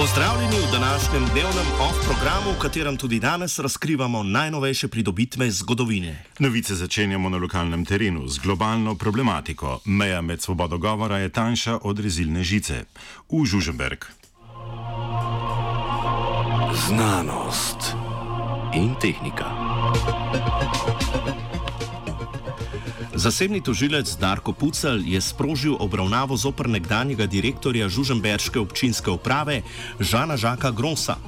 Pozdravljeni v današnjem dnevnem off-programu, v katerem tudi danes razkrivamo najnovejše pridobitve zgodovine. Novice začenjamo na lokalnem terenu z globalno problematiko. Meja med svobodo govora je tanjša od rezilne žice. V Žuženberg. Znanost in tehnika. Zasebni tožilec Darko Pucel je sprožil obravnavo zopr nekdanjega direktorja Žuženberške občinske uprave Žana Žaka Grosa.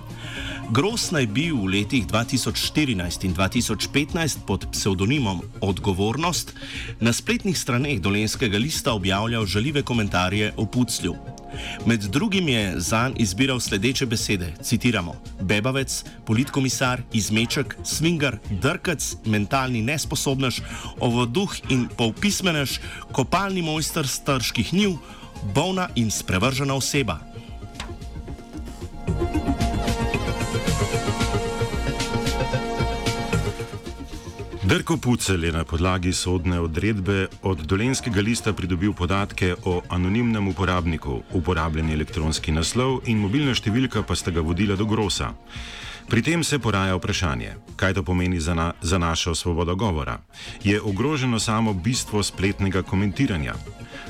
Gros naj bi v letih 2014 in 2015 pod psevdonimom Odgovornost na spletnih straneh Dolenskega lista objavljal žaljive komentarje o Puclju. Med drugim je zanj izbiral sledeče besede: citiramo: Bebavec, politkomisar, izmeček, svingar, drkac, mentalni nesposobnež, ovoduh in polpismenež, kopalni mojster strških njiv, bolna in sprevržena oseba. Drko Pucel je na podlagi sodne odredbe od Dolenskega lista pridobil podatke o anonimnem uporabniku, uporabljeni elektronski naslov in mobilna številka pa sta ga vodila do grosa. Pri tem se poraja vprašanje, kaj to pomeni za, na, za našo svobodo govora. Je ogroženo samo bistvo spletnega komentiranja?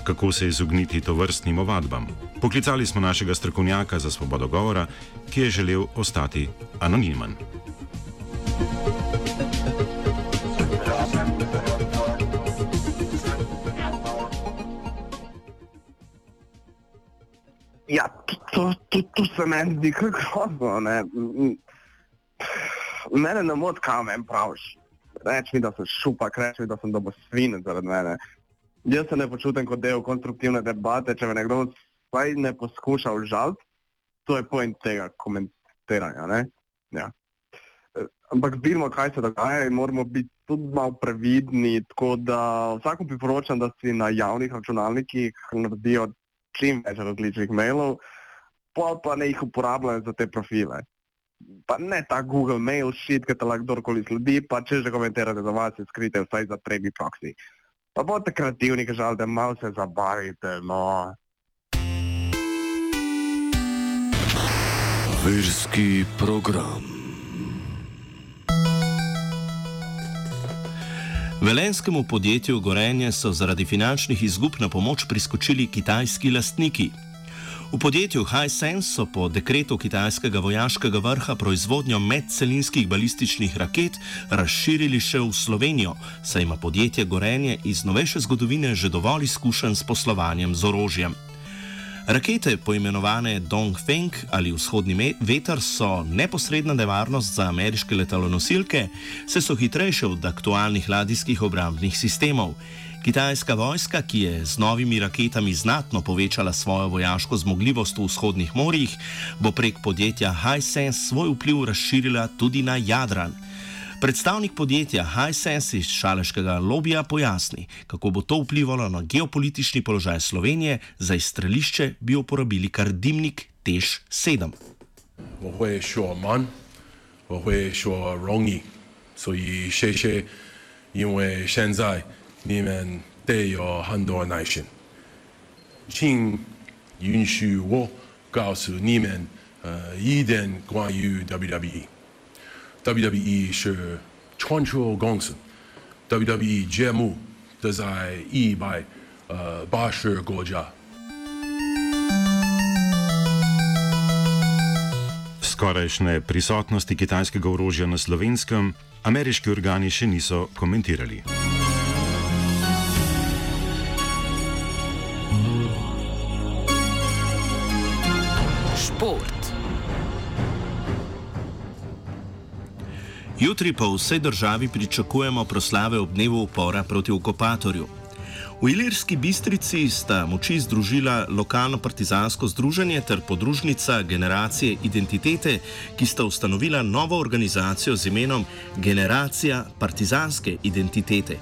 Kako se izogniti to vrstnim ovadbam? Poklicali smo našega strokovnjaka za svobodo govora, ki je želel ostati anonimen. To, to, to se meni zdi kar grozno. Ne? Mene ne moti, kaj meni praviš. Reči mi, da sem šupak, reči mi, da sem dobo svinec zaradi mene. Jaz se ne počutim kot del konstruktivne debate, če me nekdo vsaj ne poskuša užaliti, to je point tega komentiranja. Ne? Ja. Ampak vidimo, kaj se dogaja in moramo biti tudi malo previdni, tako da vsakom priporočam, da si na javnih računalnikih naredijo čim več različnih mailov, pa pa ne jih uporabljajo za te profile. Pa ne ta Google mail shit, ki te lahko kdorkoli sledi, pa če že komentirate za vas, je skrite vsaj za trebi proxy. Pa bodite kreativni, ki žalite, malo se zabavite, no. Verski program. Velenskemu podjetju Gorenje so zaradi finančnih izgub na pomoč priskočili kitajski lastniki. V podjetju Hisense so po dekretu kitajskega vojaškega vrha proizvodnjo medcelinskih balističnih raket razširili še v Slovenijo, saj ima podjetje Gorenje iz novejše zgodovine že dovolj izkušenj s poslovanjem z orožjem. Rakete, poimenovane Dongfeng ali vzhodni veter, so neposredna nevarnost za ameriške letalonosilke, saj so hitrejše od aktualnih ladijskih obrambnih sistemov. Kitajska vojska, ki je z novimi raketami znatno povečala svojo vojaško zmogljivost v vzhodnih morjih, bo prek podjetja Hisense svoj vpliv razširila tudi na Jadran. Predstavnik podjetja Hisense iz šaleškega lobija pojasni, kako bo to vplivalo na geopolitični položaj Slovenije, za izstrelišče bi uporabili kar dimnik Tež 7. 我会说慢，我会说容易，所以谢谢，因为现在 你们得有很多耐心，请允许我告诉你们，呃，一点关于 WWE。WWE 是全球公司，WWE 节目都在一百呃八十国家。 Skorajšnje prisotnosti kitajskega orožja na slovenskem ameriški organi še niso komentirali. Jutri po vsej državi pričakujemo proslave ob dnevu upora proti okupatorju. V Ilirski bistrici sta moči združila lokalno partizansko združenje ter podružnica Generacije identitete, ki sta ustanovila novo organizacijo z imenom Generacija partizanske identitete.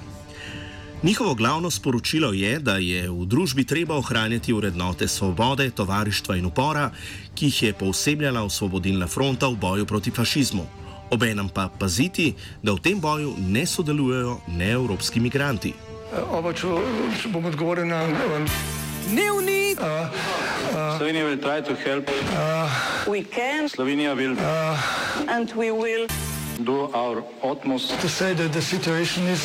Njihovo glavno sporočilo je, da je v družbi treba ohranjati vrednote svobode, tovarištva in upora, ki jih je poosebljala Osvobodilna fronta v boju proti fašizmu. Obenem pa paziti, da v tem boju ne sodelujejo neevropski migranti. Oba, če, če bom odgovoril na. Dnevnik Uh, uh, Slovenia will try to help. We can Slovenia will and we will do our utmost to say that the situation is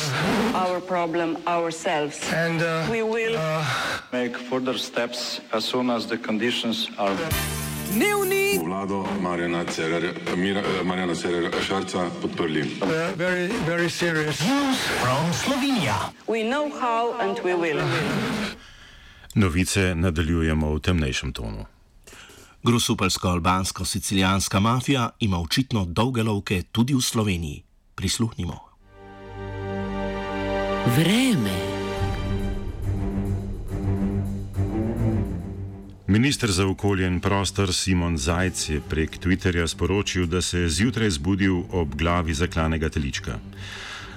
our problem ourselves. and uh, We will make further steps as soon as the conditions are. Dnevni vlado Marjana Cererja, Mira- eh, Marjana Cererja Šarca podprli. uh, very very serious. we know how and we will. Novice nadaljujemo v temnejšem tonu. Grusupelsko-albansko-sicilijanska mafija ima očitno dolge lovke tudi v Sloveniji. Prisluhnimo. vreme. Ministr za okolje in prostor Simon Zajc je prek Twitterja sporočil, da se je zjutraj zbudil ob glavi zaklanega telička.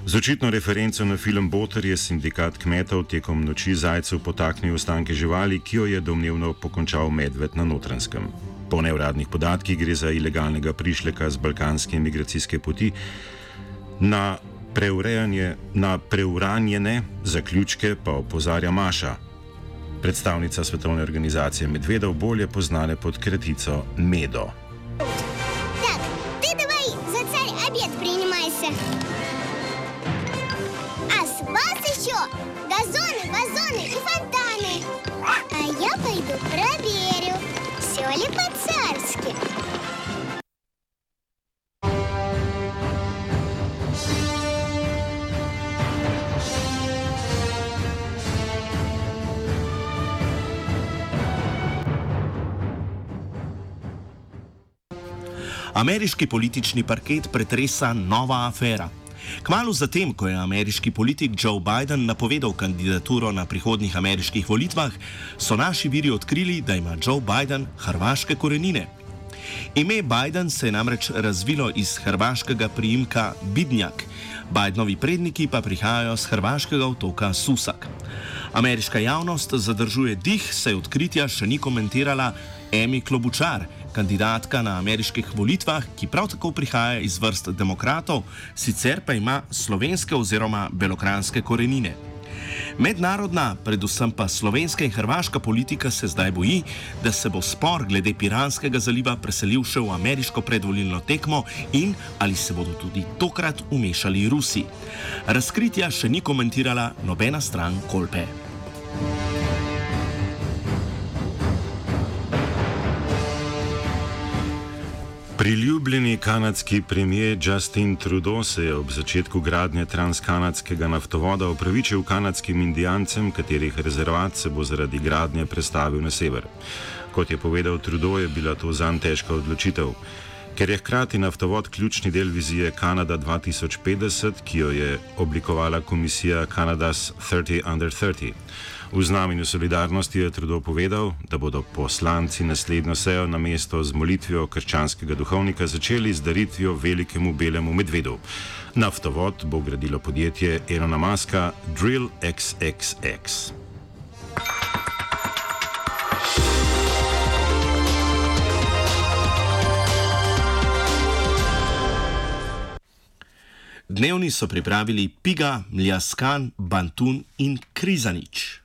Z očitno referenco na film Boter je sindikat kmetov tekom noči Zajcev potaknil ostanke živali, ki jo je domnevno pokončal medved na notranskem. Po neuradnih podatkih gre za ilegalnega prišleka z balkanske migracijske poti, na, na preuranjene zaključke pa opozarja Maša, predstavnica Svetovne organizacije medvedov, bolje poznane pod kratico Medo. Так, ты давай за царь обед принимайся. А с вас еще газоны, вазоны и фонтаны. А я пойду проверю, все ли по-царски. Ameriški politični parket pretresa nova afera. Kmalu zatem, ko je ameriški politik Joe Biden napovedal kandidaturo na prihodnjih ameriških volitvah, so naši viri odkrili, da ima Joe Biden hrvaške korenine. Ime Biden se je namreč razvilo iz hrvaškega priimka Bidnjak, Bidenovi predniki pa prihajajo z hrvaškega otoka Susak. Ameriška javnost zadržuje dih, saj odkritja še ni komentirala Emi Klobučar, kandidatka na ameriških volitvah, ki prav tako prihaja iz vrst demokratov, sicer pa ima slovenske oziroma belokranske korenine. Mednarodna, predvsem pa slovenska in hrvaška politika se zdaj boji, da se bo spor glede Piranskega zaliva preselil še v ameriško predvolilno tekmo in ali se bodo tudi tokrat umešali Rusi. Razkritja še ni komentirala nobena stran Kolpe. Priljubljeni kanadski premijer Justin Trudeau se je ob začetku gradnje transkanadskega naftovoda opravičil kanadskim indijancem, katerih rezervat se bo zaradi gradnje prestavil na sever. Kot je povedal Trudeau, je bila to zanj težka odločitev. Ker je hkrati naftovod ključni del vizije Kanada 2050, ki jo je oblikovala komisija Canada's 30 Under 30. V znamenju solidarnosti je Trudeau povedal, da bodo poslanci naslednjo sejo na mesto z molitvijo krščanskega duhovnika začeli z daritvijo velikemu belemu medvedu. Naftovod bo gradilo podjetje Elona Muska Drill XXX. Dnevni so pripravili Piga, Mljaskan, Bantun in Krizanič.